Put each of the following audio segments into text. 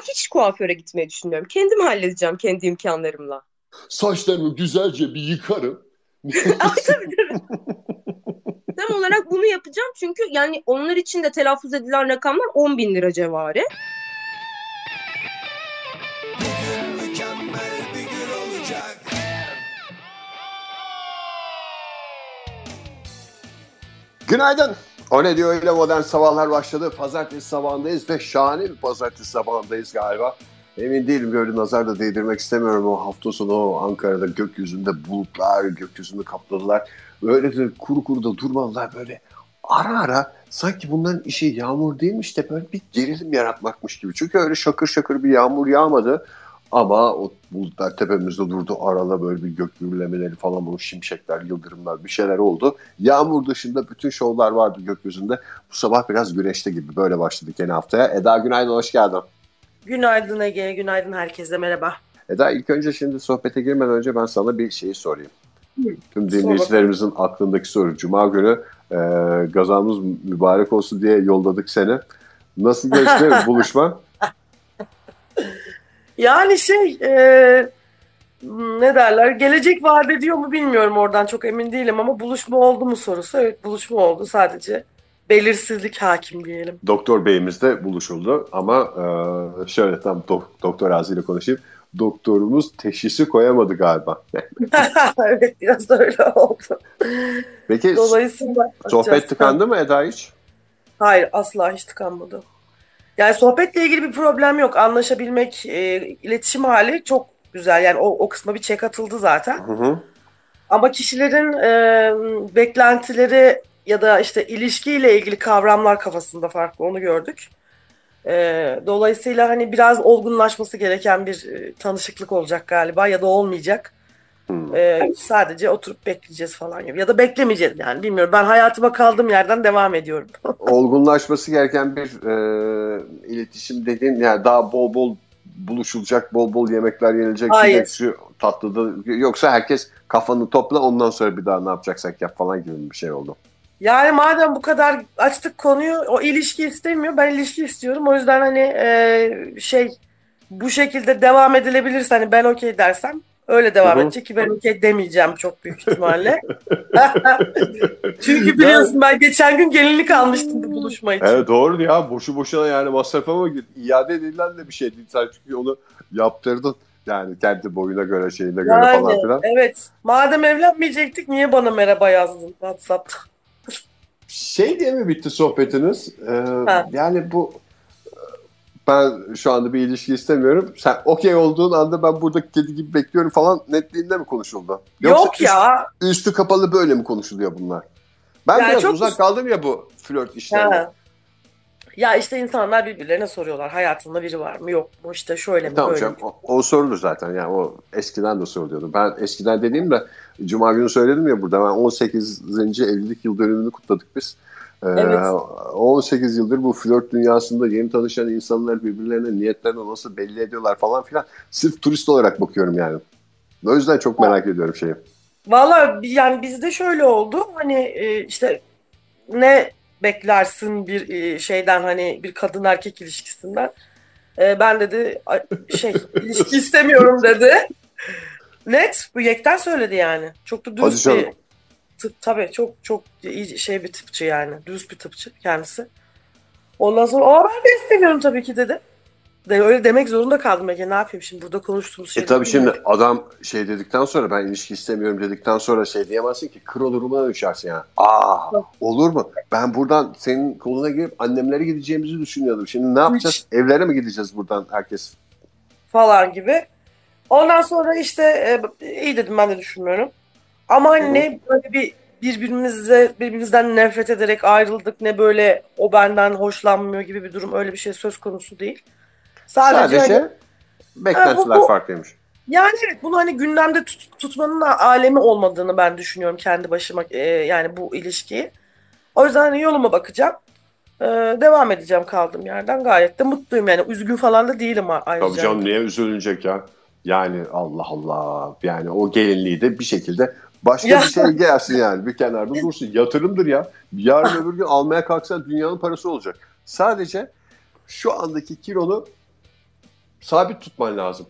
hiç kuaföre gitmeyi düşünmüyorum. Kendim halledeceğim kendi imkanlarımla. Saçlarımı güzelce bir yıkarım. Tam olarak bunu yapacağım çünkü yani onlar için de telaffuz edilen rakamlar 10 bin lira civarı. Günaydın. O ne diyor öyle modern sabahlar başladı. Pazartesi sabahındayız ve şahane bir pazartesi sabahındayız galiba. Emin değilim böyle nazar da değdirmek istemiyorum o hafta sonu Ankara'da gökyüzünde bulutlar gökyüzünü kapladılar. Öyle de kuru kuru da durmadılar böyle ara ara sanki bunların işi yağmur değilmiş de böyle bir gerilim yaratmakmış gibi. Çünkü öyle şakır şakır bir yağmur yağmadı. Ama o bulutlar tepemizde durdu. Arada böyle bir gök gürlemeleri falan bu şimşekler, yıldırımlar bir şeyler oldu. Yağmur dışında bütün şovlar vardı gökyüzünde. Bu sabah biraz güneşli gibi böyle başladık yeni haftaya. Eda günaydın, hoş geldin. Günaydın Ege, günaydın herkese, merhaba. Eda ilk önce şimdi sohbete girmeden önce ben sana bir şeyi sorayım. Hı. Tüm dinleyicilerimizin aklındaki soru. Cuma günü e, gazamız mübarek olsun diye yolladık seni. Nasıl geçti buluşma? Yani şey e, ne derler gelecek vaat ediyor mu bilmiyorum oradan çok emin değilim ama buluşma oldu mu sorusu evet buluşma oldu sadece belirsizlik hakim diyelim. Doktor beyimiz de buluşuldu ama e, şöyle tam do- doktor ağzıyla konuşayım. Doktorumuz teşhisi koyamadı galiba. evet biraz öyle oldu. Peki Dolayısıyla sohbet tıkandı mı Eda hiç? Hayır asla hiç tıkanmadı. Yani sohbetle ilgili bir problem yok. Anlaşabilmek, e, iletişim hali çok güzel. Yani o, o kısma bir çek atıldı zaten. Hı hı. Ama kişilerin e, beklentileri ya da işte ilişkiyle ilgili kavramlar kafasında farklı. Onu gördük. E, dolayısıyla hani biraz olgunlaşması gereken bir e, tanışıklık olacak galiba ya da olmayacak. Hmm. Ee, sadece oturup bekleyeceğiz falan gibi. Ya da beklemeyeceğiz yani bilmiyorum. Ben hayatıma kaldığım yerden devam ediyorum. Olgunlaşması gereken bir e, iletişim dediğin yani daha bol bol buluşulacak, bol bol yemekler yenilecek. Hayır. Şu tatlıda yoksa herkes kafanı topla ondan sonra bir daha ne yapacaksak yap falan gibi bir şey oldu. Yani madem bu kadar açtık konuyu o ilişki istemiyor. Ben ilişki istiyorum. O yüzden hani e, şey bu şekilde devam edilebilirse hani ben okey dersem Öyle devam Hı-hı. edecek ki ben okey demeyeceğim çok büyük ihtimalle. Çünkü biliyorsun ben geçen gün gelinlik almıştım bu buluşma için. Evet doğru ya boşu boşuna yani masrafa mı iade edilen de bir şey değil. Sen çünkü onu yaptırdın. Yani kendi boyuna göre şeyine göre yani, falan filan. Evet. Madem evlenmeyecektik niye bana merhaba yazdın WhatsApp'ta? şey diye mi bitti sohbetiniz? Ee, yani bu ben şu anda bir ilişki istemiyorum. Sen okey olduğun anda ben burada kedi gibi bekliyorum falan netliğinde mi konuşuldu? Yoksa Yok ya. Üst, üstü kapalı böyle mi konuşuluyor bunlar? Ben yani biraz çok uzak kaldım ya bu flört işlerine. Ya işte insanlar birbirlerine soruyorlar. Hayatında biri var mı yok mu işte şöyle mi tamam böyle canım, mi? O, o sorulur zaten yani o eskiden de soruluyordu. Ben eskiden dediğimde Cuma günü söyledim ya burada ben 18. evlilik yıl dönümünü kutladık biz. Evet. 18 yıldır bu flört dünyasında yeni tanışan insanlar birbirlerine niyetlerini nasıl belli ediyorlar falan filan. Sırf turist olarak bakıyorum yani. O yüzden çok merak evet. ediyorum şeyi. Valla yani bizde şöyle oldu. Hani e, işte ne beklersin bir şeyden hani bir kadın erkek ilişkisinden. E, ben dedi şey ilişki istemiyorum dedi. Net bu yekten söyledi yani. Çok da dürüst bir tıp, tabii çok çok iyi şey bir tıpçı yani. Düz bir tıpçı kendisi. Ondan sonra aa ben de istemiyorum tabii ki dedi. De, öyle demek zorunda kaldım Ege ne yapayım şimdi burada konuştuğumuz şey. E tabii şimdi mi? adam şey dedikten sonra ben ilişki istemiyorum dedikten sonra şey diyemezsin ki kro durumuna düşersin yani. Aa olur mu? Ben buradan senin koluna girip annemlere gideceğimizi düşünüyordum. Şimdi ne yapacağız? Hiç. Evlere mi gideceğiz buradan herkes? Falan gibi. Ondan sonra işte e, iyi dedim ben de düşünmüyorum. Ama hani ne böyle bir birbirimize birbirimizden nefret ederek ayrıldık ne böyle o benden hoşlanmıyor gibi bir durum öyle bir şey söz konusu değil. Sadece, Sadece hani, beklentiler bu, bu, farklıymış. Yani evet bunu hani gündemde tut, tutmanın alemi olmadığını ben düşünüyorum kendi başıma e, yani bu ilişkiyi. O yüzden hani yoluma bakacağım. E, devam edeceğim kaldığım yerden. Gayet de mutluyum yani. Üzgün falan da değilim ayrıca. Tabii canım niye üzülünecek ya? Yani Allah Allah. Yani o gelinliği de bir şekilde Başka ya. bir şey gelsin yani bir kenarda dursun. Yatırımdır ya. Yarın öbür gün almaya kalksa dünyanın parası olacak. Sadece şu andaki kilonu sabit tutman lazım.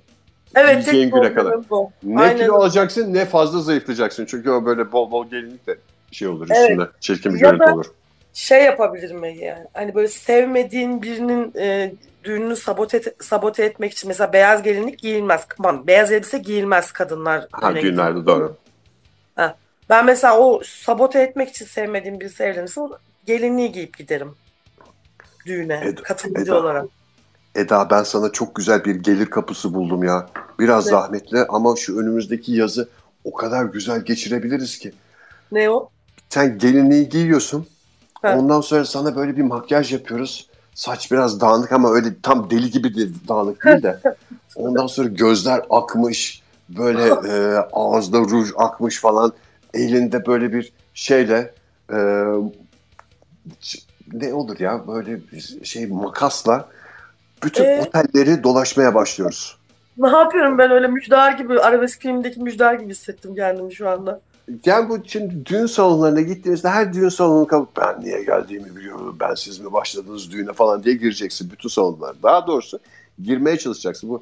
Evet tek güne kadar. Bu. Ne Aynen. kilo alacaksın ne fazla zayıflayacaksın. Çünkü o böyle bol bol gelinlik de şey olur evet. üstünde. Çirkin bir görüntü olur. Şey yapabilirim yani. Hani böyle sevmediğin birinin e, düğününü sabote, sabote etmek için mesela beyaz gelinlik giyilmez. Beyaz elbise giyilmez kadınlar. Ha, düğünlerde doğru. Ha. Ben mesela o sabote etmek için sevmediğim birisi evlenirse gelinliği giyip giderim. Düğüne Eda, katılıcı Eda, olarak. Eda ben sana çok güzel bir gelir kapısı buldum ya. Biraz ne? zahmetli ama şu önümüzdeki yazı o kadar güzel geçirebiliriz ki. Ne o? Sen gelinliği giyiyorsun. Ha. Ondan sonra sana böyle bir makyaj yapıyoruz. Saç biraz dağınık ama öyle tam deli gibi dağınık değil de. Ondan sonra gözler akmış. Böyle e, ağızda ruj akmış falan. Elinde böyle bir şeyle e, ne olur ya böyle bir şey makasla bütün ee, otelleri dolaşmaya başlıyoruz. Ne yapıyorum ben öyle müjdar gibi arabesk filmindeki müjdar gibi hissettim kendimi şu anda. Yani bu şimdi düğün salonlarına gittiğimizde her düğün salonunu kalıp ben niye geldiğimi biliyorum, ben siz mi başladınız düğüne falan diye gireceksin bütün salonlar. Daha doğrusu girmeye çalışacaksın. Bu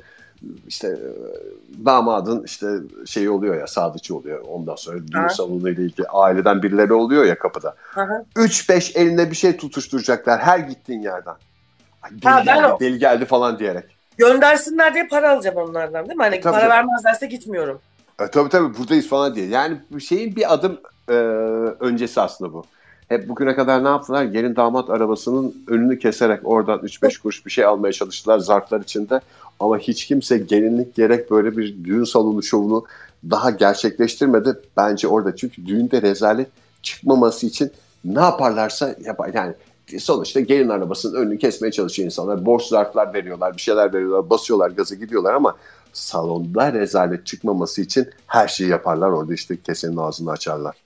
işte e, damadın işte şey oluyor ya sadıcı oluyor. Ondan sonra düğün salonu ile ilgili aileden birileri oluyor ya kapıda. 3-5 elinde bir şey tutuşturacaklar her gittiğin yerden. Deli, ha, geldi, o... deli geldi falan diyerek. Göndersinler diye para alacağım onlardan değil mi? Hani tabii, para vermezlerse gitmiyorum. E, tabii tabii buradayız falan diye. Yani şeyin bir adım e, öncesi aslında bu. Hep bugüne kadar ne yaptılar? Gelin damat arabasının önünü keserek oradan 3-5 kuruş bir şey almaya çalıştılar zarflar içinde. Ama hiç kimse gelinlik gerek böyle bir düğün salonu şovunu daha gerçekleştirmedi. Bence orada çünkü düğünde rezalet çıkmaması için ne yaparlarsa yapar. Yani sonuçta gelin arabasının önünü kesmeye çalışıyor insanlar. Borç zarflar veriyorlar, bir şeyler veriyorlar, basıyorlar gazı gidiyorlar ama salonda rezalet çıkmaması için her şeyi yaparlar. Orada işte kesenin ağzını açarlar.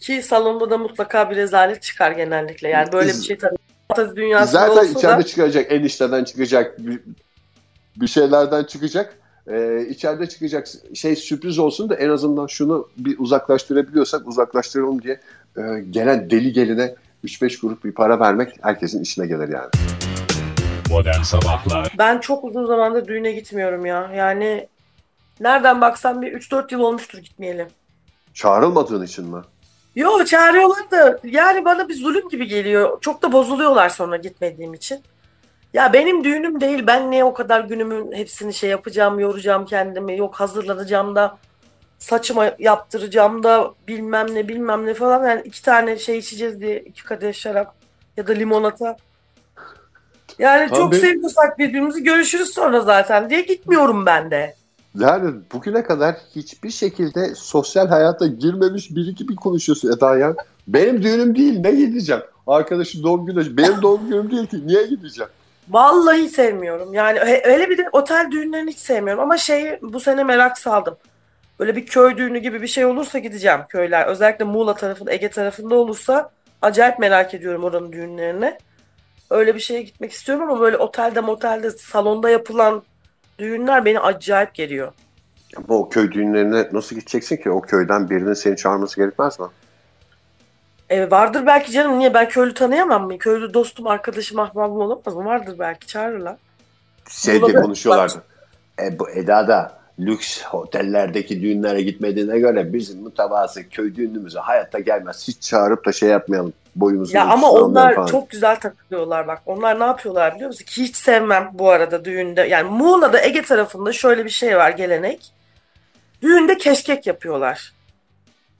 Ki salonda da mutlaka bir rezalet çıkar genellikle. Yani böyle bir şey tabii dünyasında Zaten içeride da... çıkacak, enişteden çıkacak, bir, şeylerden çıkacak. Ee, içeride çıkacak şey sürpriz olsun da en azından şunu bir uzaklaştırabiliyorsak uzaklaştıralım diye e, gelen deli geline 3-5 grup bir para vermek herkesin işine gelir yani. Modern Sabahlar Ben çok uzun zamandır düğüne gitmiyorum ya. Yani nereden baksan bir 3-4 yıl olmuştur gitmeyeli. Çağrılmadığın için mi? Yo çağırıyorlar da yani bana bir zulüm gibi geliyor. Çok da bozuluyorlar sonra gitmediğim için. Ya benim düğünüm değil. Ben niye o kadar günümün hepsini şey yapacağım, yoracağım kendimi. Yok hazırlanacağım da saçıma yaptıracağım da bilmem ne bilmem ne falan. Yani iki tane şey içeceğiz diye iki kadeh şarap ya da limonata. Yani Abi, çok seviyorsak birbirimizi görüşürüz sonra zaten diye gitmiyorum ben de. Yani bugüne kadar hiçbir şekilde sosyal hayata girmemiş biri gibi konuşuyorsun Eda ya. Benim düğünüm değil ne gideceğim? Arkadaşın doğum günü benim doğum günüm değil ki niye gideceğim? Vallahi sevmiyorum. Yani öyle bir de otel düğünlerini hiç sevmiyorum ama şeyi bu sene merak saldım. Böyle bir köy düğünü gibi bir şey olursa gideceğim köyler. Özellikle Muğla tarafında, Ege tarafında olursa acayip merak ediyorum oranın düğünlerini. Öyle bir şeye gitmek istiyorum ama böyle otelde motelde salonda yapılan düğünler beni acayip geliyor. Ama o köy düğünlerine nasıl gideceksin ki? O köyden birinin seni çağırması gerekmez mi? E, vardır belki canım. Niye? Ben köylü tanıyamam mı? Köylü dostum, arkadaşım, ahbabım olamaz mı? Vardır belki. Çağırırlar. Şey diye konuşuyorlardı. E, bu Eda da lüks otellerdeki düğünlere gitmediğine göre bizim mütevazı köy düğünümüze hayatta gelmez. Hiç çağırıp da şey yapmayalım boyumuzu. Ya ama onlar falan. çok güzel takılıyorlar bak. Onlar ne yapıyorlar biliyor musun? Ki hiç sevmem bu arada düğünde. Yani Muğla'da Ege tarafında şöyle bir şey var gelenek. Düğünde keşkek yapıyorlar.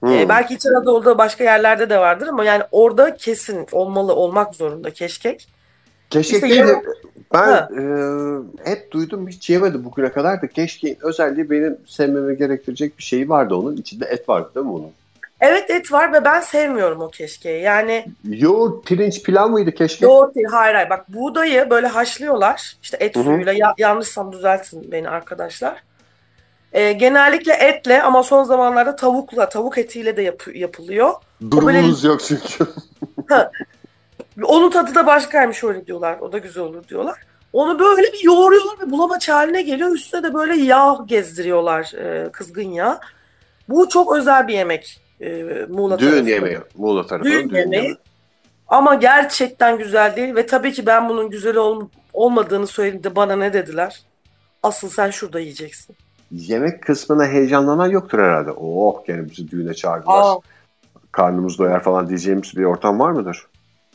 Hmm. Ee, belki İç Anadolu'da başka yerlerde de vardır ama yani orada kesin olmalı olmak zorunda keşkek. Keşkek işte de, ben e, hep duydum hiç yemedim bugüne kadar da keşkeğin özelliği benim sevmeme gerektirecek bir şey vardı onun. içinde et vardı değil mi onun? Evet et var ve ben sevmiyorum o keşkeği. Yani yoğurt pirinç pilav mıydı keşke? Yoğurt hayır hayır. Bak buğdayı böyle haşlıyorlar. İşte et Hı-hı. suyuyla ya, yanlışsam düzeltin beni arkadaşlar. Ee, genellikle etle ama son zamanlarda tavukla, tavuk etiyle de yap- yapılıyor. Durumumuz böyle... yok çünkü. Onun tadı da başkaymış öyle diyorlar. O da güzel olur diyorlar. Onu böyle bir yoğuruyorlar ve bulamaç haline geliyor. Üstüne de böyle yağ gezdiriyorlar e, kızgın yağ. Bu çok özel bir yemek e, Muğla Düğün tarafı. yemeği. Muğla tarafı. Düğün, düğün yemeği. yemeği. Ama gerçekten güzel değil ve tabii ki ben bunun güzel ol, olmadığını söylediğimde bana ne dediler? Asıl sen şurada yiyeceksin. Yemek kısmına heyecanlanan yoktur herhalde. Oh gene bizi düğüne çağırdılar. Aa. Karnımız doyar falan diyeceğimiz bir ortam var mıdır?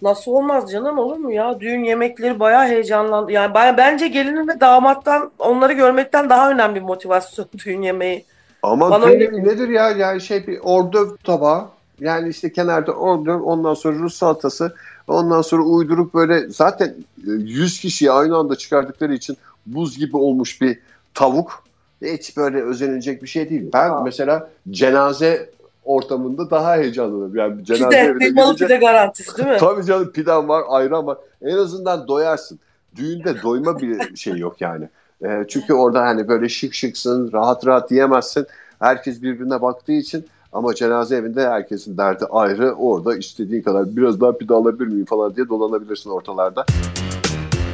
Nasıl olmaz canım olur mu ya? Düğün yemekleri bayağı heyecanlandı. Yani bayağı, bence gelinin ve damattan onları görmekten daha önemli bir motivasyon düğün yemeği. Ama Bana düğün öyle... nedir ya? Yani şey bir ordöv tabağı. Yani işte kenarda ordöv ondan sonra Rus salatası ondan sonra uydurup böyle zaten 100 kişiyi aynı anda çıkardıkları için buz gibi olmuş bir tavuk hiç böyle özenilecek bir şey değil. Ben Aa. mesela cenaze ortamında daha heyecanlıyım. Yani cenaze pide, evine gidince, pide garantisi değil mi? Tabii canım pidem var, ayran var. En azından doyarsın. Düğünde doyma bir şey yok yani. E, çünkü orada hani böyle şık şıksın, rahat rahat yiyemezsin. Herkes birbirine baktığı için ama cenaze evinde herkesin derdi ayrı. Orada istediğin kadar biraz daha pide alabilir miyim falan diye dolanabilirsin ortalarda.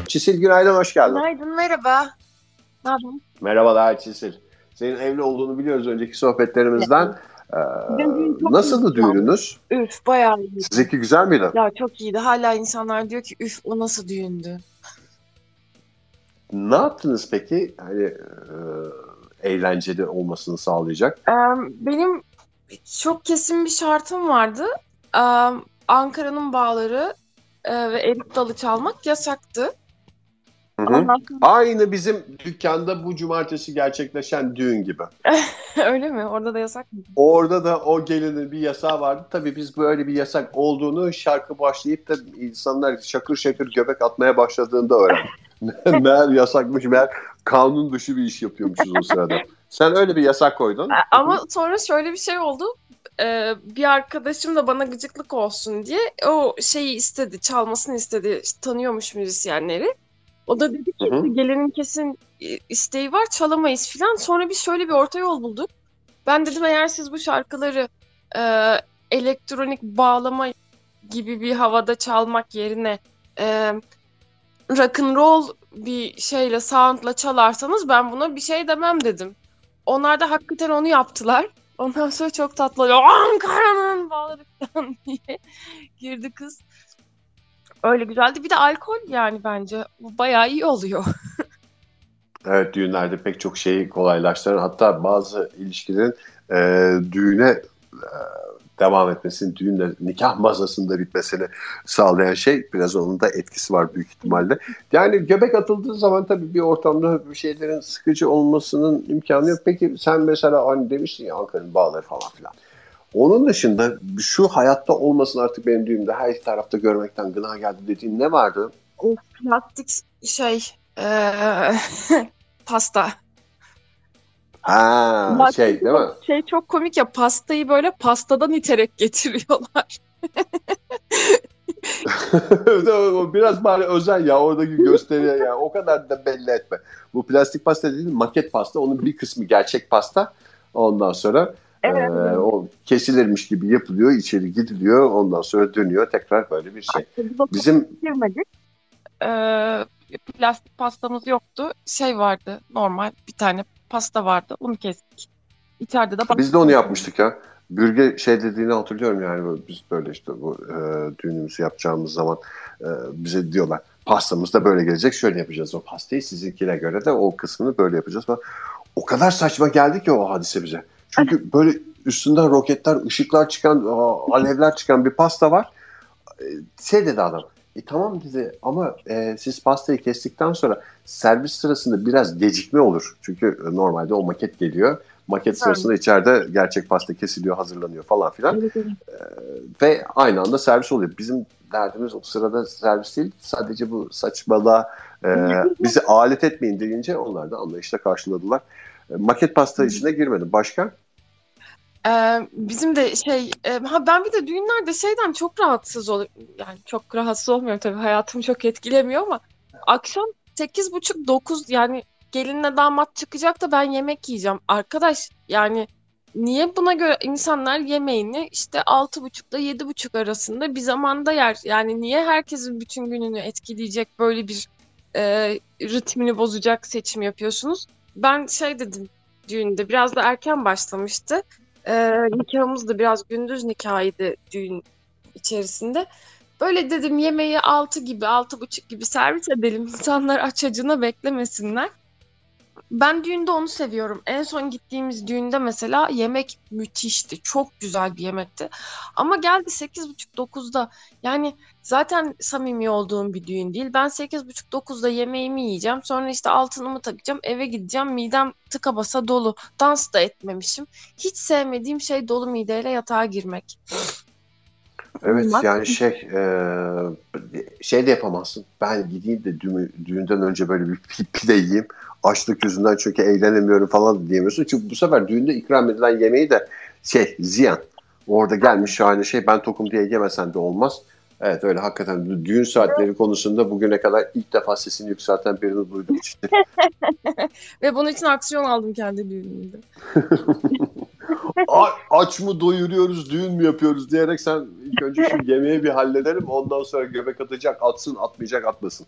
Çisil günaydın, hoş geldin. Günaydın, merhaba. Yapıyorsun? Merhabalar Çisil. Senin evli olduğunu biliyoruz önceki sohbetlerimizden. Evet. Ee, nasıldı düğününüz? Üf bayağı iyiydi. Sizinki güzel miydi? Ya çok iyiydi. Hala insanlar diyor ki üf o nasıl düğündü? Ne yaptınız peki? Hani e, eğlenceli olmasını sağlayacak. Ee, benim çok kesin bir şartım vardı. Ee, Ankara'nın bağları e, ve erik dalı çalmak yasaktı. Hı hı. Aynı bizim dükkanda bu cumartesi gerçekleşen düğün gibi. Öyle mi? Orada da yasak mı? Orada da o gelinin bir yasağı vardı. Tabii biz böyle bir yasak olduğunu şarkı başlayıp da insanlar şakır şakır göbek atmaya başladığında öğrendik. meğer yasakmış, meğer kanun dışı bir iş yapıyormuşuz o sırada. Sen öyle bir yasak koydun. Ama sonra şöyle bir şey oldu. Ee, bir arkadaşım da bana gıcıklık olsun diye o şeyi istedi, çalmasını istedi. İşte, tanıyormuş müzisyenleri. O da dedi ki Hı-hı. gelinin kesin isteği var çalamayız filan. Sonra biz şöyle bir orta yol bulduk. Ben dedim eğer siz bu şarkıları e, elektronik bağlama gibi bir havada çalmak yerine e, rock and roll bir şeyle soundla çalarsanız ben buna bir şey demem dedim. Onlar da hakikaten onu yaptılar. Ondan sonra çok tatlı Ankara'nın bağladık diye girdi kız. Öyle güzeldi. Bir de alkol yani bence. Bu bayağı iyi oluyor. evet düğünlerde pek çok şeyi kolaylaştıran hatta bazı ilişkilerin e, düğüne e, devam etmesini, düğünle nikah masasında bitmesini sağlayan şey biraz onun da etkisi var büyük ihtimalle. Yani göbek atıldığı zaman tabii bir ortamda bir şeylerin sıkıcı olmasının imkanı yok. Peki sen mesela hani demiştin ya Ankara'nın bağları falan filan. Onun dışında şu hayatta olmasın artık benim düğümde her tarafta görmekten gına geldi dediğin ne vardı? O plastik şey ee, pasta. Ha Bak, şey değil mi? Şey çok komik ya pastayı böyle pastadan iterek getiriyorlar. Biraz bari özel ya oradaki gösteriye ya o kadar da belli etme. Bu plastik pasta dediğin maket pasta onun bir kısmı gerçek pasta. Ondan sonra Evet. Ee, o kesilirmiş gibi yapılıyor, içeri gidiliyor, ondan sonra dönüyor tekrar böyle bir şey. Bizim girmedik. Ee, plastik pastamız yoktu. Şey vardı, normal bir tane pasta vardı. Onu kestik. İçeride de Biz de onu yapmıştık ya. Bürge şey dediğini hatırlıyorum yani biz böyle işte bu e, düğünümüzü yapacağımız zaman e, bize diyorlar pastamız da böyle gelecek şöyle yapacağız o pastayı sizinkine göre de o kısmını böyle yapacağız. O kadar saçma geldi ki o hadise bize. Çünkü böyle üstünden roketler, ışıklar çıkan, alevler çıkan bir pasta var. E, şey dedi adam, e tamam dedi ama e, siz pastayı kestikten sonra servis sırasında biraz gecikme olur. Çünkü normalde o maket geliyor. Maket sırasında evet. içeride gerçek pasta kesiliyor, hazırlanıyor falan filan. Evet, evet. E, ve aynı anda servis oluyor. Bizim derdimiz o sırada servis değil. Sadece bu saçmalığa e, bizi alet etmeyin deyince onlar da anlayışla karşıladılar. E, maket pasta içine girmedim. Başka? Ee, bizim de şey e, ha ben bir de düğünlerde şeyden çok rahatsız oluyorum. Yani çok rahatsız olmuyorum tabii hayatımı çok etkilemiyor ama akşam sekiz buçuk dokuz yani gelinle damat çıkacak da ben yemek yiyeceğim. Arkadaş yani niye buna göre insanlar yemeğini işte altı buçukla yedi buçuk arasında bir zamanda yer. Yani niye herkesin bütün gününü etkileyecek böyle bir e, ritmini bozacak seçim yapıyorsunuz? Ben şey dedim düğünde biraz da erken başlamıştı. E, nikahımız da biraz gündüz nikahıydı düğün içerisinde. Böyle dedim yemeği altı gibi, altı buçuk gibi servis edelim. İnsanlar aç acına beklemesinler. Ben düğünde onu seviyorum. En son gittiğimiz düğünde mesela yemek müthişti. Çok güzel bir yemekti. Ama geldi 8.30-9'da. Yani zaten samimi olduğum bir düğün değil. Ben 8.30-9'da yemeğimi yiyeceğim. Sonra işte altınımı takacağım. Eve gideceğim. Midem tıka basa dolu. Dans da etmemişim. Hiç sevmediğim şey dolu mideyle yatağa girmek. Evet Olmaz. yani şey e, şey de yapamazsın. Ben gideyim de düğün, düğünden önce böyle bir pide yiyeyim. Açlık yüzünden çünkü eğlenemiyorum falan da diyemiyorsun. Çünkü bu sefer düğünde ikram edilen yemeği de şey ziyan. Orada gelmiş şahane şey ben tokum diye yemesen de olmaz. Evet öyle hakikaten düğün saatleri konusunda bugüne kadar ilk defa sesini yükselten birini duydum. Ve bunun için aksiyon aldım kendi düğünümde. aç mı doyuruyoruz, düğün mü yapıyoruz diyerek sen ilk önce şu yemeği bir halledelim ondan sonra göbek atacak, atsın, atmayacak, atmasın.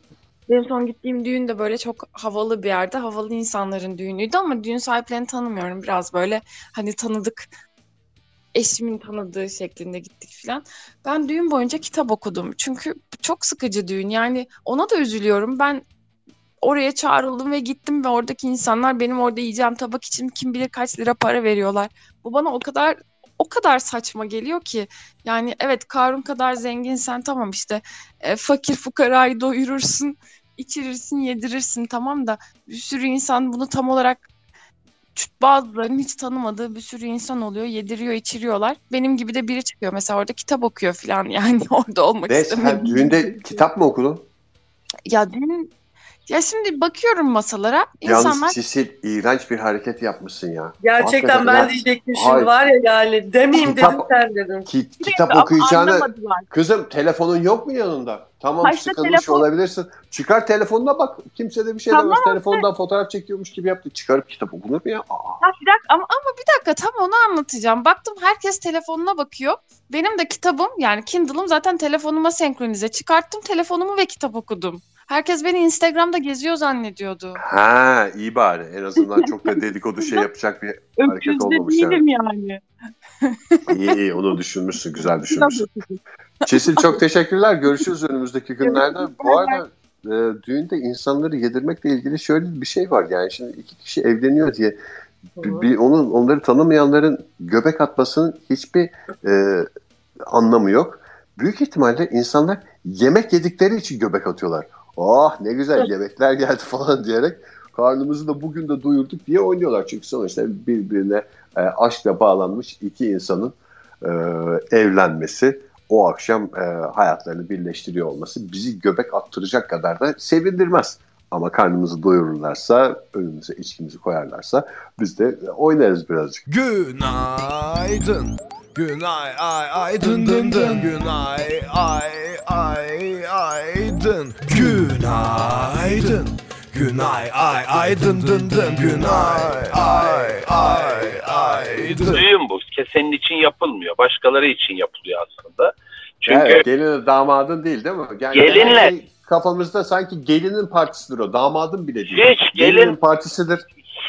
Benim son gittiğim düğün de böyle çok havalı bir yerde. Havalı insanların düğünüydü ama düğün sahiplerini tanımıyorum. Biraz böyle hani tanıdık eşimin tanıdığı şeklinde gittik filan. Ben düğün boyunca kitap okudum. Çünkü çok sıkıcı düğün. Yani ona da üzülüyorum. Ben oraya çağrıldım ve gittim ve oradaki insanlar benim orada yiyeceğim tabak için kim bilir kaç lira para veriyorlar. Bu bana o kadar o kadar saçma geliyor ki yani evet Karun kadar zenginsen tamam işte e, fakir fukarayı doyurursun, içirirsin, yedirirsin tamam da bir sürü insan bunu tam olarak bazılarının hiç tanımadığı bir sürü insan oluyor. Yediriyor, içiriyorlar. Benim gibi de biri çıkıyor. Mesela orada kitap okuyor falan yani orada olmak Ve sen düğünde kitap mı okudun? Ya düğün ya şimdi bakıyorum masalara. Yalnız insanlar... Sisil iğrenç bir hareket yapmışsın ya. Gerçekten Hakikaten ben ya. diyecektim şimdi Hayır. var ya yani demeyeyim kitap, dedim sen dedin. Ki, kitap okuyacağını kızım telefonun yok mu yanında? Tamam Başta sıkılmış telefon... olabilirsin. Çıkar telefonuna bak. Kimse de bir şey tamam, demez. Telefondan evet. fotoğraf çekiyormuş gibi yaptı. Çıkarıp kitap okunur mu ya? Aa. bir dakika ama, ama bir dakika tam onu anlatacağım. Baktım herkes telefonuna bakıyor. Benim de kitabım yani Kindle'ım zaten telefonuma senkronize. Çıkarttım telefonumu ve kitap okudum. Herkes beni Instagram'da geziyor zannediyordu. Ha iyi bari. En azından çok da dedikodu şey yapacak bir hareket olmamış değilim yani. İyi iyi onu düşünmüşsün. Güzel düşünmüşsün. Çesil çok teşekkürler. Görüşürüz önümüzdeki günlerde. Bu arada e, düğünde insanları yedirmekle ilgili şöyle bir şey var. Yani şimdi iki kişi evleniyor diye bir, bir onun onları tanımayanların göbek atmasının hiçbir e, anlamı yok. Büyük ihtimalle insanlar yemek yedikleri için göbek atıyorlar oh ne güzel yemekler geldi falan diyerek karnımızı da bugün de doyurduk diye oynuyorlar. Çünkü sonuçta birbirine e, aşkla bağlanmış iki insanın e, evlenmesi, o akşam e, hayatlarını birleştiriyor olması bizi göbek attıracak kadar da sevindirmez. Ama karnımızı doyururlarsa, önümüze içkimizi koyarlarsa biz de oynarız birazcık. Günaydın. Günay ay ay dın dın dın Günay ay ay ay dın Günaydın Günay ay ay dın dın dın Günay ay ay ay dın Düğün bu. Senin için yapılmıyor. Başkaları için yapılıyor aslında. Çünkü evet, gelin damadın değil değil mi? Yani gelinle şey kafamızda sanki gelinin partisidir o. Damadın bile değil. Hiç gelin, gelinin partisidir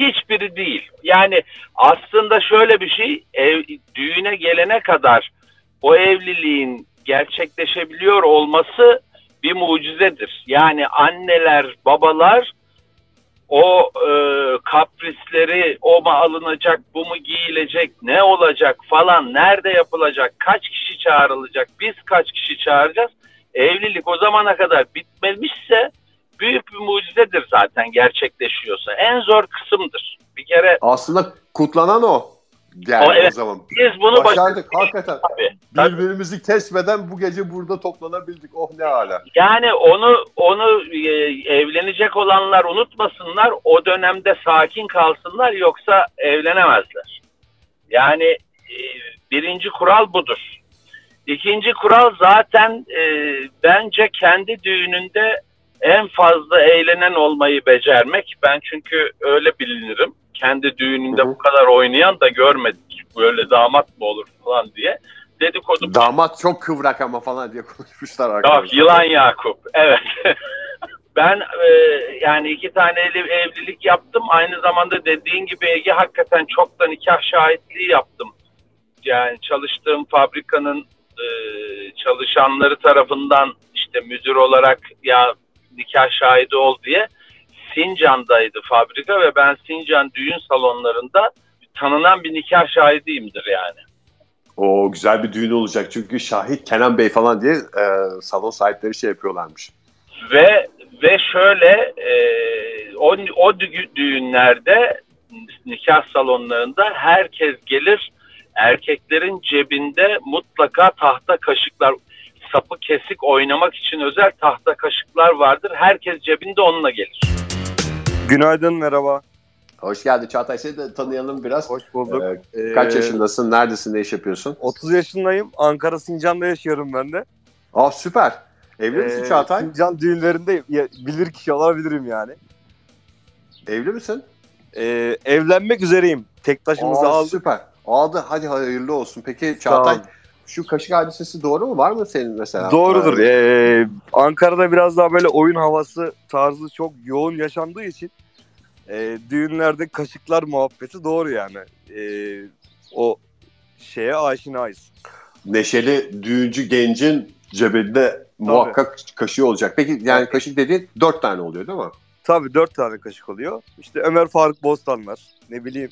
hiçbiri değil. Yani aslında şöyle bir şey, ev, düğüne gelene kadar o evliliğin gerçekleşebiliyor olması bir mucizedir. Yani anneler, babalar o e, kaprisleri, o mu alınacak, bu mu giyilecek, ne olacak falan, nerede yapılacak, kaç kişi çağrılacak, biz kaç kişi çağıracağız. Evlilik o zamana kadar bitmemişse büyük bir mucizedir zaten gerçekleşiyorsa. En zor kısımdır. Bir kere aslında kutlanan o. Yani o, evet. o zaman. Biz bunu başardık hakikaten. Tabii, Birbirimizi kesmeden bu gece burada toplanabildik. Oh ne hala. Yani onu onu e, evlenecek olanlar unutmasınlar. O dönemde sakin kalsınlar yoksa evlenemezler. Yani e, birinci kural budur. İkinci kural zaten e, bence kendi düğününde en fazla eğlenen olmayı becermek. Ben çünkü öyle bilinirim. Kendi düğününde Hı-hı. bu kadar oynayan da görmedik. Böyle damat mı olur falan diye. Dedikodu. Damat çok kıvrak ama falan diye konuşmuşlar arkadaşlar. Yok yılan Yakup. Evet. ben e, yani iki tane evlilik yaptım. Aynı zamanda dediğin gibi Ege hakikaten çok da nikah şahitliği yaptım. Yani çalıştığım fabrikanın e, çalışanları tarafından işte müdür olarak ya nikah şahidi ol diye Sincan'daydı fabrika ve ben Sincan düğün salonlarında tanınan bir nikah şahidiyimdir yani. O güzel bir düğün olacak çünkü şahit Kenan Bey falan diye e, salon sahipleri şey yapıyorlarmış. Ve ve şöyle e, o, o düğünlerde nikah salonlarında herkes gelir erkeklerin cebinde mutlaka tahta kaşıklar sapı kesik oynamak için özel tahta kaşıklar vardır. Herkes cebinde onunla gelir. Günaydın merhaba. Hoş geldin Çağatay. Seni de tanıyalım biraz. Hoş bulduk. Ee, kaç yaşındasın? Neredesin? Ne iş yapıyorsun? 30 yaşındayım. Ankara Sincan'da yaşıyorum ben de. Aa süper. Evli misin Çağatay? Sincan düğünlerinde bilir kişi olabilirim yani. Evli misin? Ee, evlenmek üzereyim. Tek taşımızı aldık. Süper. Aldı. Hadi hayırlı olsun. Peki Çağatay şu kaşık hadisesi doğru mu? Var mı senin mesela? Doğrudur. Ee, Ankara'da biraz daha böyle oyun havası tarzı çok yoğun yaşandığı için e, düğünlerde kaşıklar muhabbeti doğru yani. E, o şeye aşinayız. Neşeli düğüncü gencin cebinde Tabii. muhakkak kaşığı olacak. Peki yani kaşık dediğin dört tane oluyor değil mi? Tabii dört tane kaşık oluyor. İşte Ömer Faruk Bostanlar, ne bileyim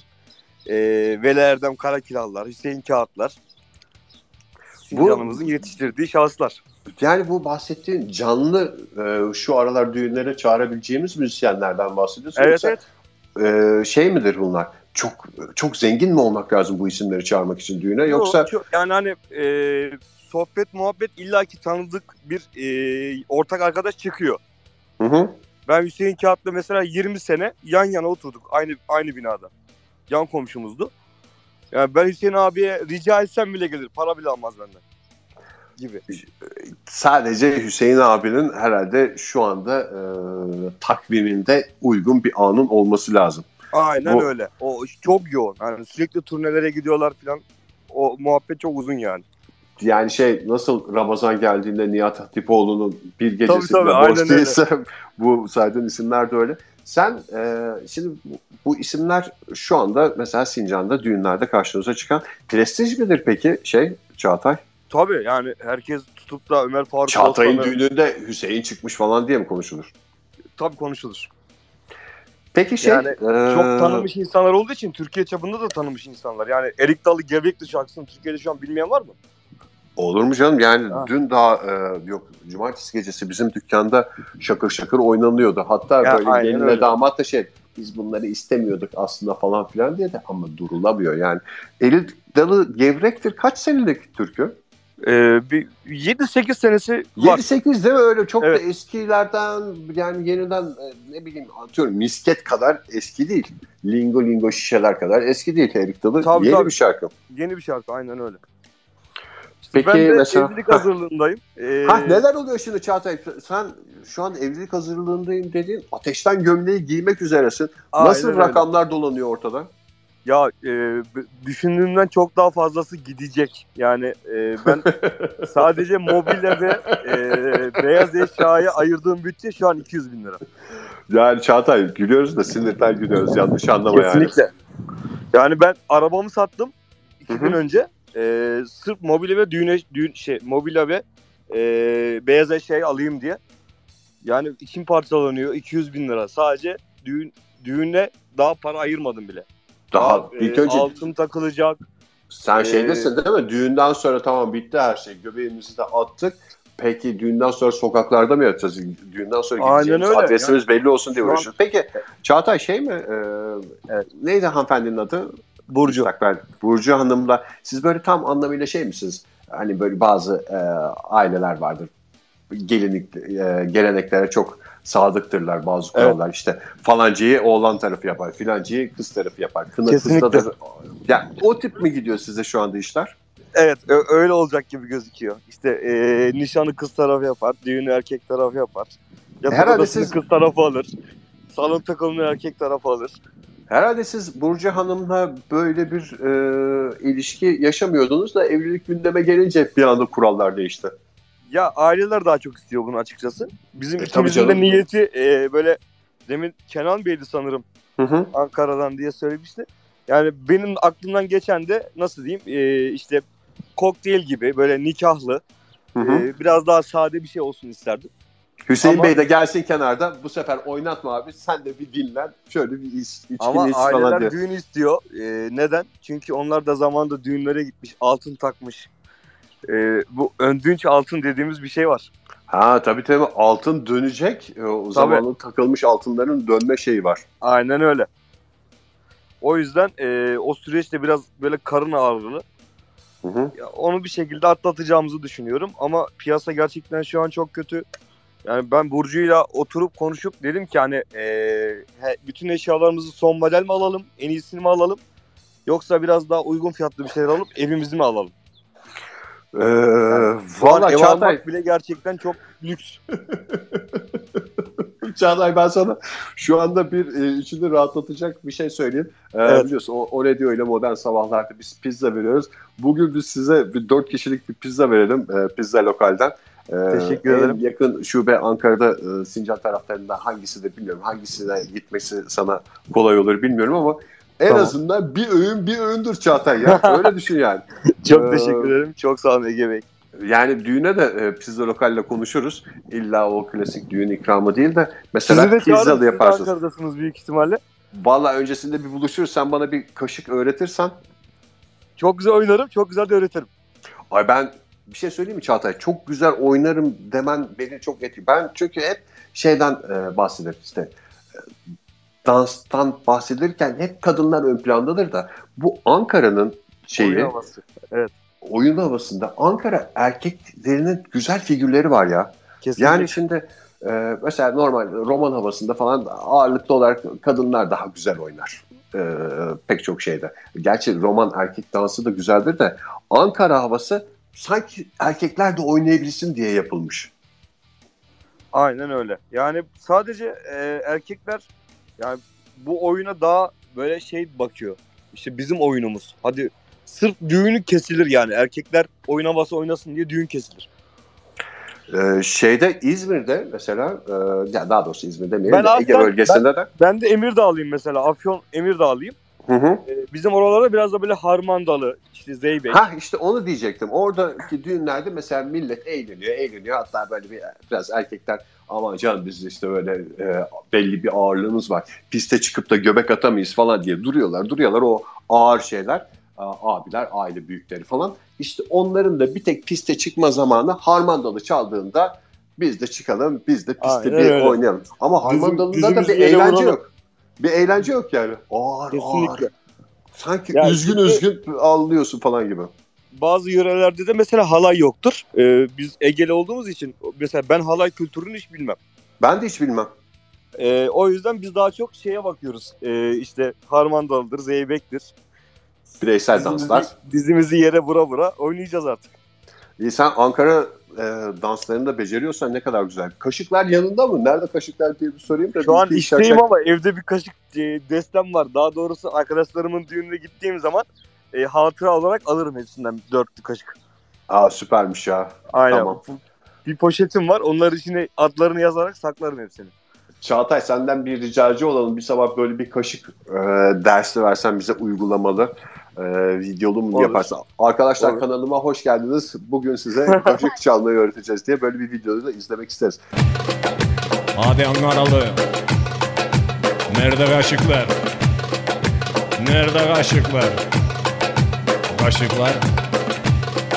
e, Veli Erdem Karakilallar, Hüseyin Kağıtlar. Sincan'ımızın bu, yetiştirdiği şahıslar. Yani bu bahsettiğin canlı e, şu aralar düğünlere çağırabileceğimiz müzisyenlerden bahsediyorsun. Evet evet. E, şey midir bunlar? Çok çok zengin mi olmak lazım bu isimleri çağırmak için düğüne yoksa? Yok, çok, yani hani e, sohbet muhabbet illaki tanıdık bir e, ortak arkadaş çıkıyor. Hı hı. Ben Hüseyin Kağıt'la mesela 20 sene yan yana oturduk aynı aynı binada. Yan komşumuzdu. Yani ben Hüseyin abiye rica etsem bile gelir. Para bile almaz benden. Gibi. Sadece Hüseyin abinin herhalde şu anda e, takviminde uygun bir anın olması lazım. Aynen Bu... öyle. O çok yoğun. Yani sürekli turnelere gidiyorlar falan. O muhabbet çok uzun yani. Yani şey nasıl Ramazan geldiğinde Nihat Hatipoğlu'nun bir gecesinde tabii, tabii, boş değilse bu saydığın isimler de öyle. Sen e, şimdi bu, bu isimler şu anda mesela Sincan'da düğünlerde karşınıza çıkan prestij midir peki şey Çağatay? Tabii yani herkes tutup da Ömer Faruk Çağatay'ın Osman'ı... düğününde Hüseyin çıkmış falan diye mi konuşulur? Tabii konuşulur. Peki şey... Yani ee... çok tanınmış insanlar olduğu için Türkiye çapında da tanınmış insanlar. Yani Erik Dalı Gevrekli şarkısını Türkiye'de şu an bilmeyen var mı? Olur mu canım? Yani ha. dün daha e, yok cumartesi gecesi bizim dükkanda şakır şakır oynanıyordu. Hatta ya, böyle gelinle damat da şey biz bunları istemiyorduk aslında falan filan diye de ama durulamıyor yani. Eli dalı gevrektir. Kaç senelik türkü? Ee, bir 7-8 senesi var. 7-8 değil mi öyle çok evet. da eskilerden yani yeniden e, ne bileyim atıyorum misket kadar eski değil. Lingo lingo şişeler kadar eski değil Erik Dalı. Tabii, yeni tabii. bir şarkı. Yeni bir şarkı aynen öyle. Peki ben de mesela... evlilik hazırlığındayım. Ee... Ha, neler oluyor şimdi Çağatay? Sen şu an evlilik hazırlığındayım dediğin ateşten gömleği giymek üzeresin. Aynen Nasıl öyle. rakamlar dolanıyor ortada? Ya e, düşündüğümden çok daha fazlası gidecek. Yani e, ben sadece mobilya ve e, beyaz eşyaya ayırdığım bütçe şu an 200 bin lira. Yani Çağatay gülüyoruz da sinirden gülüyoruz. Yanlış anlama Kesinlikle. yani. Yani ben arabamı sattım 2 gün önce. E, sırf mobilya ve düğüne, düğün, şey, mobilya ve e, beyaz eşyayı alayım diye. Yani için parçalanıyor 200 bin lira. Sadece düğün düğüne daha para ayırmadım bile. Daha Aa, ilk e, önce altın takılacak. Sen ee, şeydesin değil mi? Düğünden sonra tamam bitti her şey. Göbeğimizi de attık. Peki düğünden sonra sokaklarda mı yatacağız? Düğünden sonra gideceğimiz adresimiz belli olsun diye uğraşıyoruz. Peki Çağatay şey mi? E, evet. Neydi hanımefendinin adı? Burcu. Ben Burcu Hanım'la siz böyle tam anlamıyla şey misiniz? Hani böyle bazı e, aileler vardır. Gelinlik, e, geleneklere çok sadıktırlar bazı kurallar. Evet. İşte falancıyı oğlan tarafı yapar, filancıyı kız tarafı yapar. Kına Kesinlikle. kızdadır. Yani o tip mi gidiyor size şu anda işler? Evet öyle olacak gibi gözüküyor. İşte e, nişanı kız tarafı yapar, düğünü erkek tarafı yapar. Yatak Herhalde siz... kız tarafı alır. Salon takımını erkek tarafı alır. Herhalde siz Burcu Hanım'la böyle bir e, ilişki yaşamıyordunuz da evlilik gündeme gelince bir anda kurallar değişti. Ya aileler daha çok istiyor bunu açıkçası. Bizim e, ikimizin de niyeti e, böyle demin Kenan Bey'di sanırım hı hı. Ankara'dan diye söylemişti. Yani benim aklımdan geçen de nasıl diyeyim e, işte kokteyl gibi böyle nikahlı hı hı. E, biraz daha sade bir şey olsun isterdim. Hüseyin Ama, Bey de gelsin kenarda. Bu sefer oynatma abi. Sen de bir dinlen. Şöyle bir iç, içkini Ama iç aileler falan diye. düğün istiyor. Ee, neden? Çünkü onlar da zamanında düğünlere gitmiş. Altın takmış. Ee, bu öndünç altın dediğimiz bir şey var. Ha tabii tabii altın dönecek. E, o zamanın takılmış altınların dönme şeyi var. Aynen öyle. O yüzden e, o süreçte biraz böyle karın ağrılı. Hı hı. Ya, onu bir şekilde atlatacağımızı düşünüyorum. Ama piyasa gerçekten şu an çok kötü. Yani ben Burcu'yla oturup konuşup dedim ki hani e, bütün eşyalarımızı son model mi alalım, en iyisini mi alalım? Yoksa biraz daha uygun fiyatlı bir şeyler alıp evimizi mi alalım? Ee, yani, Valla Çağatay bile gerçekten çok lüks. Çağatay ben sana şu anda bir e, içini rahatlatacak bir şey söyleyeyim. Ee, evet. Biliyorsun o, o diyor öyle modern sabahlarda biz pizza veriyoruz. Bugün biz size bir dört kişilik bir pizza verelim e, pizza lokalden. Ee, Teşekkür ederim. En yakın şube Ankara'da e, Sincan taraflarında hangisi de bilmiyorum. Hangisine gitmesi sana kolay olur bilmiyorum ama en tamam. azından bir öğün bir öğündür Çağatay ya. Öyle düşün yani. Çok ee, teşekkür ederim. Çok sağ olun Ege Bey. Yani düğüne de e, pizza lokalle konuşuruz. İlla o klasik düğün ikramı değil de mesela Sizi de pizzalı yaparsınız. Ankara'dasınız büyük ihtimalle. Valla öncesinde bir buluşuruz. Sen bana bir kaşık öğretirsen. Çok güzel oynarım. Çok güzel de öğretirim. Ay ben bir şey söyleyeyim mi Çağatay? Çok güzel oynarım demen beni çok etkiliyor. Ben çünkü hep şeyden e, bahseder işte e, danstan bahsedilirken hep kadınlar ön plandadır da bu Ankara'nın şeyi oyun havası. Evet. Oyun havasında Ankara erkeklerinin güzel figürleri var ya. Kesinlikle. Yani şimdi e, mesela normal roman havasında falan ağırlıklı olarak kadınlar daha güzel oynar. E, pek çok şeyde. Gerçi roman erkek dansı da güzeldir de Ankara havası sanki erkekler de oynayabilsin diye yapılmış. Aynen öyle. Yani sadece e, erkekler yani bu oyuna daha böyle şey bakıyor. İşte bizim oyunumuz. Hadi sırf düğünü kesilir yani. Erkekler oynaması oynasın diye düğün kesilir. Ee, şeyde İzmir'de mesela e, ya daha doğrusu İzmir'de mi? Ben Ege bölgesinde ben, de. Ben de Emirdağlıyım mesela. Afyon Emirdağlıyım. Hı hı. Ee, bizim oralarda biraz da böyle harmandalı, işte zeybek. Ha işte onu diyecektim. Oradaki düğünlerde mesela millet eğleniyor, eğleniyor. Hatta böyle bir biraz erkekler aman canım biz işte böyle e, belli bir ağırlığımız var. Piste çıkıp da göbek atamayız falan diye duruyorlar. Duruyorlar o ağır şeyler. Abiler, aile büyükleri falan. İşte onların da bir tek piste çıkma zamanı harmandalı çaldığında biz de çıkalım, biz de piste Aynen bir öyle. oynayalım. Ama harmandalıda da bir eğlence vuralım. yok. Bir eğlence yok yani. Ağır Kesinlikle. ağır. Sanki yani üzgün şimdi, üzgün ağlıyorsun falan gibi. Bazı yörelerde de mesela halay yoktur. Ee, biz Egeli olduğumuz için mesela ben halay kültürünü hiç bilmem. Ben de hiç bilmem. Ee, o yüzden biz daha çok şeye bakıyoruz. Ee, işte harmandalıdır, zeybektir. Bireysel dizimizi, danslar. Dizimizi yere vura vura oynayacağız artık. İyi sen Ankara e, danslarını da beceriyorsan ne kadar güzel. Kaşıklar yanında mı? Nerede kaşıklar diye bir sorayım da. Şu an işteyim ama evde bir kaşık e, destem var. Daha doğrusu arkadaşlarımın düğününe gittiğim zaman e, hatıra olarak alırım hepsinden dörtlü kaşık. Aa süpermiş ya. Aynen. Tamam. Bir poşetim var. Onlar içine adlarını yazarak saklarım hepsini. Çağatay senden bir ricacı olalım. Bir sabah böyle bir kaşık e, dersi versen bize uygulamalı e, videolu mu yaparsan. Arkadaşlar Olur. kanalıma hoş geldiniz. Bugün size kaşık çalmayı öğreteceğiz diye böyle bir videoyu da izlemek isteriz. Hadi Ankaralı. Nerede kaşıklar? Nerede kaşıklar? Kaşıklar.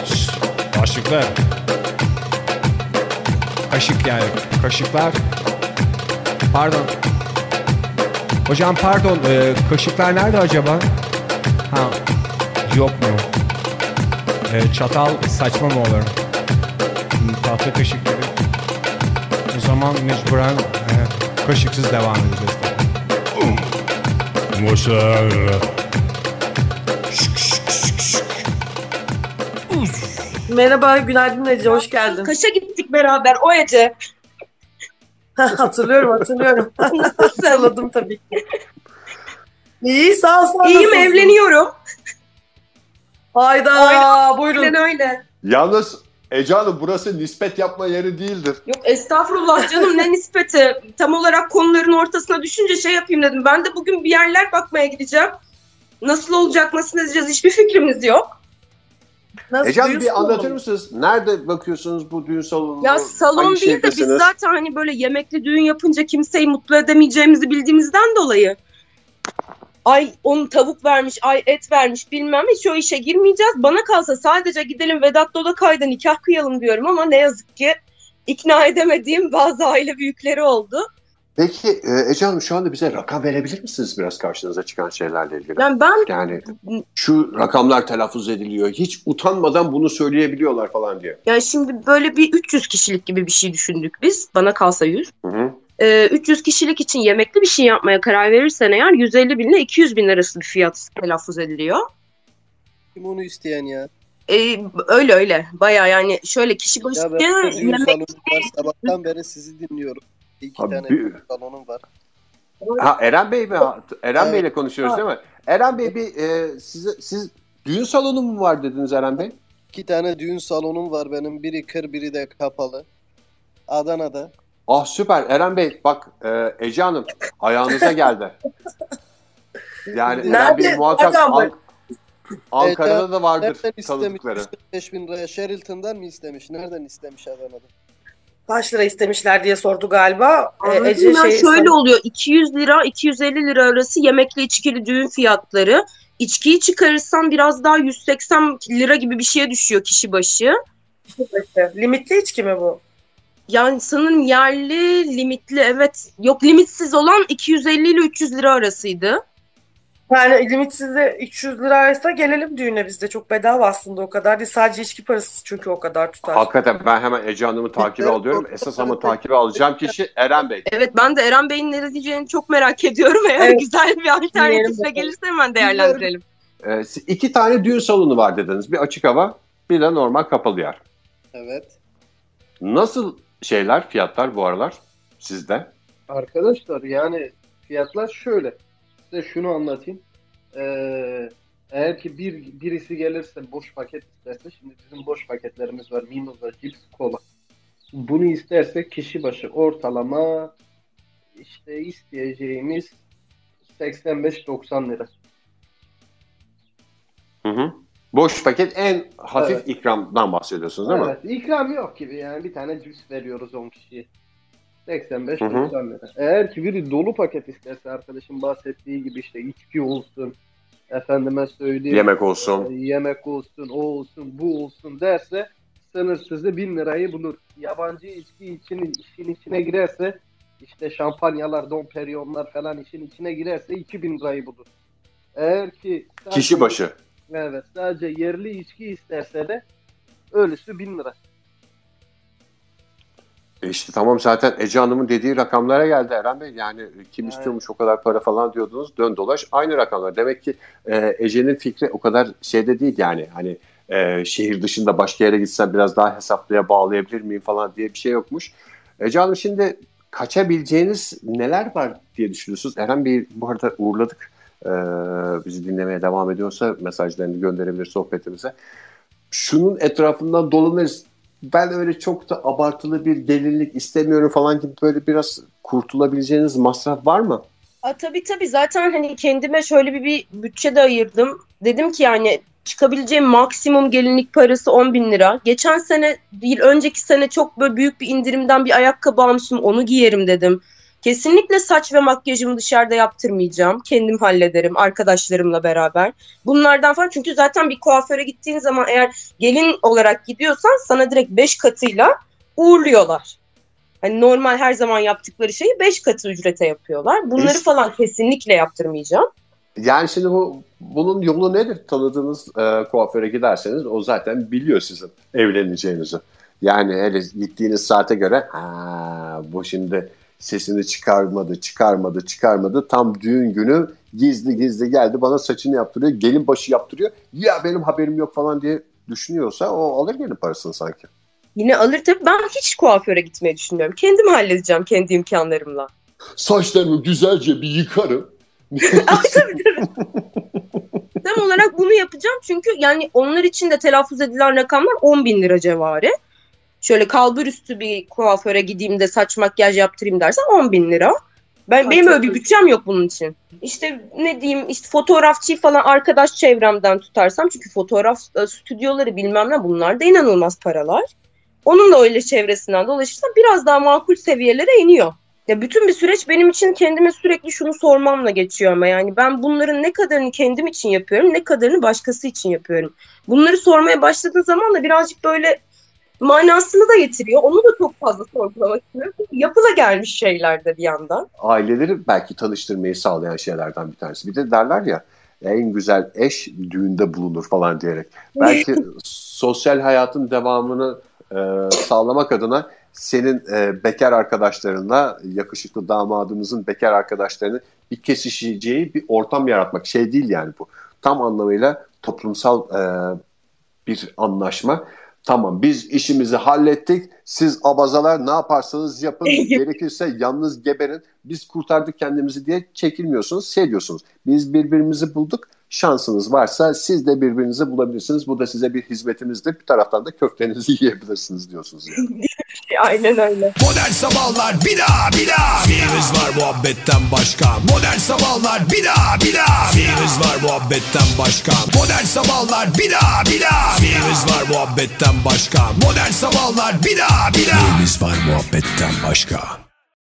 Şş, kaşıklar. Kaşık yani. Kaşıklar. Pardon. Hocam pardon. E, kaşıklar nerede acaba? Ha, yok mu? E, çatal saçma mı olur? Tahta kaşık gibi. O zaman mecburen e, kaşıksız devam edeceğiz. Mosar. Merhaba, günaydın Ece, hoş geldin. Kaşa gittik beraber, o Ece. hatırlıyorum, hatırlıyorum. Hatırladım tabii ki. İyi sağ ol. Sağ İyiyim nasılsın? evleniyorum. Hayda Aynen, buyurun. Aynen öyle. Yalnız Ece Hanım burası nispet yapma yeri değildir. Yok estağfurullah canım ne nispeti. Tam olarak konuların ortasına düşünce şey yapayım dedim. Ben de bugün bir yerler bakmaya gideceğim. Nasıl olacak, nasıl edeceğiz hiçbir fikrimiz yok. Nasıl Ece Hanım bir anlatır mısınız? Nerede bakıyorsunuz bu düğün salonuna? Ya salon değil de biz zaten hani böyle yemekli düğün yapınca kimseyi mutlu edemeyeceğimizi bildiğimizden dolayı ay onu tavuk vermiş, ay et vermiş bilmem hiç o işe girmeyeceğiz. Bana kalsa sadece gidelim Vedat Dodakay'da nikah kıyalım diyorum ama ne yazık ki ikna edemediğim bazı aile büyükleri oldu. Peki e, Ece Hanım şu anda bize rakam verebilir misiniz biraz karşınıza çıkan şeylerle ilgili? Yani ben yani şu rakamlar telaffuz ediliyor. Hiç utanmadan bunu söyleyebiliyorlar falan diye. Yani şimdi böyle bir 300 kişilik gibi bir şey düşündük biz. Bana kalsa 100. Hı hı. Ee, 300 kişilik için yemekli bir şey yapmaya karar verirsen eğer 150 bin ile 200 bin arası bir fiyat telaffuz ediliyor. Kim onu isteyen ya? Ee, öyle öyle. Baya yani şöyle kişi başı ya ben yemek... Sabahtan beri sizi dinliyorum. İki Abi, tane salonum var. Ha Eren Bey mi? Eren evet. Bey ile konuşuyoruz ha. değil mi? Eren Bey bir e, size siz düğün salonu mu var dediniz Eren Bey? İki tane düğün salonum var benim. Biri kır, biri de kapalı. Adana'da. Ah süper Eren Bey bak e, Ece Hanım ayağınıza geldi. Yani Eren Bey muhakkak An- Ankara'da da vardır tanıdıkları. 5 bin liraya Sheraton'dan mı istemiş? Nereden istemiş Adana'da? kaç lira istemişler diye sordu galiba. Ee, Ece şey şöyle oluyor 200 lira 250 lira arası yemekli içkili düğün fiyatları. İçkiyi çıkarırsan biraz daha 180 lira gibi bir şeye düşüyor kişi başı. Limitli içki mi bu? Yani sanırım yerli limitli evet. Yok limitsiz olan 250 ile 300 lira arasıydı. Yani limitsizde 300 liraysa gelelim düğüne bizde. Çok bedava aslında o kadar değil. Sadece içki parası çünkü o kadar tutar. Hakikaten ben hemen Ece Hanım'ı takibe alıyorum. Esas ama takibe alacağım kişi Eren Bey. Evet ben de Eren Bey'in ne diyeceğini çok merak ediyorum. Eğer evet. güzel bir alternatifle gelirse hemen değerlendirelim. Ee, iki tane düğün salonu var dediniz. Bir açık hava bir de normal kapalı yer. Evet. Nasıl şeyler fiyatlar bu aralar sizde? Arkadaşlar yani fiyatlar şöyle size şunu anlatayım. Ee, eğer ki bir birisi gelirse boş paket isterse şimdi bizim boş paketlerimiz var. Mimoza, cips, kola. Bunu isterse kişi başı ortalama işte isteyeceğimiz 85-90 lira. Hı hı. Boş paket en hafif evet. ikramdan bahsediyorsunuz değil evet, mi? Evet. İkram yok gibi yani. Bir tane cips veriyoruz 10 kişiye. 85 90 lira. Eğer ki biri dolu paket isterse arkadaşım bahsettiği gibi işte içki olsun, efendime söyleyeyim. Yemek olsun. E, yemek olsun, o olsun, bu olsun derse sınırsızı 1000 lirayı bulur. Yabancı içki için, işin içine girerse işte şampanyalar, Dom Perignon'lar falan işin içine girerse 2000 lirayı bulur. Eğer ki kişi başı. Evet, sadece yerli içki isterse de ölüsü 1000 lira. E işte tamam zaten Ece Hanım'ın dediği rakamlara geldi Eren Bey. Yani kim evet. istiyormuş o kadar para falan diyordunuz. Dön dolaş aynı rakamlar. Demek ki e, Ece'nin fikri o kadar şeyde değil yani. Hani e, şehir dışında başka yere gitsen biraz daha hesaplıya bağlayabilir miyim falan diye bir şey yokmuş. Ece Hanım şimdi kaçabileceğiniz neler var diye düşünüyorsunuz? Eren Bey bu arada uğurladık. Ee, bizi dinlemeye devam ediyorsa mesajlarını gönderebilir sohbetimize. Şunun etrafından dolanırız ben öyle çok da abartılı bir gelinlik istemiyorum falan gibi böyle biraz kurtulabileceğiniz masraf var mı? A, tabii tabii zaten hani kendime şöyle bir, bir bütçe de ayırdım. Dedim ki yani çıkabileceğim maksimum gelinlik parası 10 bin lira. Geçen sene değil önceki sene çok böyle büyük bir indirimden bir ayakkabı almıştım onu giyerim dedim. Kesinlikle saç ve makyajımı dışarıda yaptırmayacağım. Kendim hallederim arkadaşlarımla beraber. Bunlardan falan çünkü zaten bir kuaföre gittiğin zaman eğer gelin olarak gidiyorsan sana direkt 5 katıyla uğurluyorlar. Hani normal her zaman yaptıkları şeyi 5 katı ücrete yapıyorlar. Bunları falan kesinlikle yaptırmayacağım. Yani şimdi bu bunun yolu nedir? Tanıdığınız e, kuaföre giderseniz o zaten biliyor sizin evleneceğinizi. Yani hele gittiğiniz saate göre ha, bu şimdi sesini çıkarmadı, çıkarmadı, çıkarmadı. Tam düğün günü gizli gizli geldi bana saçını yaptırıyor. Gelin başı yaptırıyor. Ya benim haberim yok falan diye düşünüyorsa o alır gelin parasını sanki. Yine alır tabii. Ben hiç kuaföre gitmeyi düşünmüyorum. Kendim halledeceğim kendi imkanlarımla. Saçlarımı güzelce bir yıkarım. Tam olarak bunu yapacağım çünkü yani onlar için de telaffuz edilen rakamlar 10 bin lira civarı şöyle kalbur üstü bir kuaföre gideyim de saç makyaj yaptırayım dersen 10 bin lira. Ben benim öyle bir bütçem yok bunun için. İşte ne diyeyim işte fotoğrafçı falan arkadaş çevremden tutarsam çünkü fotoğraf e, stüdyoları bilmem ne bunlar da inanılmaz paralar. Onun da öyle çevresinden dolaşırsam biraz daha makul seviyelere iniyor. Ya bütün bir süreç benim için kendime sürekli şunu sormamla geçiyor ama yani ben bunların ne kadarını kendim için yapıyorum, ne kadarını başkası için yapıyorum. Bunları sormaya başladığın zaman da birazcık böyle manasını da getiriyor. Onu da çok fazla sorgulamak istiyorum. Yapıla gelmiş şeyler de bir yandan. Aileleri belki tanıştırmayı sağlayan şeylerden bir tanesi. Bir de derler ya en güzel eş düğünde bulunur falan diyerek. Belki sosyal hayatın devamını e, sağlamak adına senin e, bekar arkadaşlarınla yakışıklı damadımızın bekar arkadaşlarını bir kesişeceği bir ortam yaratmak. Şey değil yani bu. Tam anlamıyla toplumsal e, bir anlaşma. Tamam biz işimizi hallettik. Siz abazalar ne yaparsanız yapın. Gerekirse yalnız geberin. Biz kurtardık kendimizi diye çekilmiyorsunuz. Seviyorsunuz. Biz birbirimizi bulduk şansınız varsa siz de birbirinizi bulabilirsiniz. Bu da size bir hizmetimizdir. Bir taraftan da köftenizi yiyebilirsiniz diyorsunuz yani. Aynen öyle. Modern Sabahlar bir daha bir daha. Fiimiz var muhabbetten başka. Modern Sabahlar bir daha bir daha. Fiimiz var muhabbetten başka. Modern Sabahlar bir daha bir daha. Fiimiz var muhabbetten başka. Modern Sabahlar bir daha bir daha. Fiimiz var muhabbetten başka.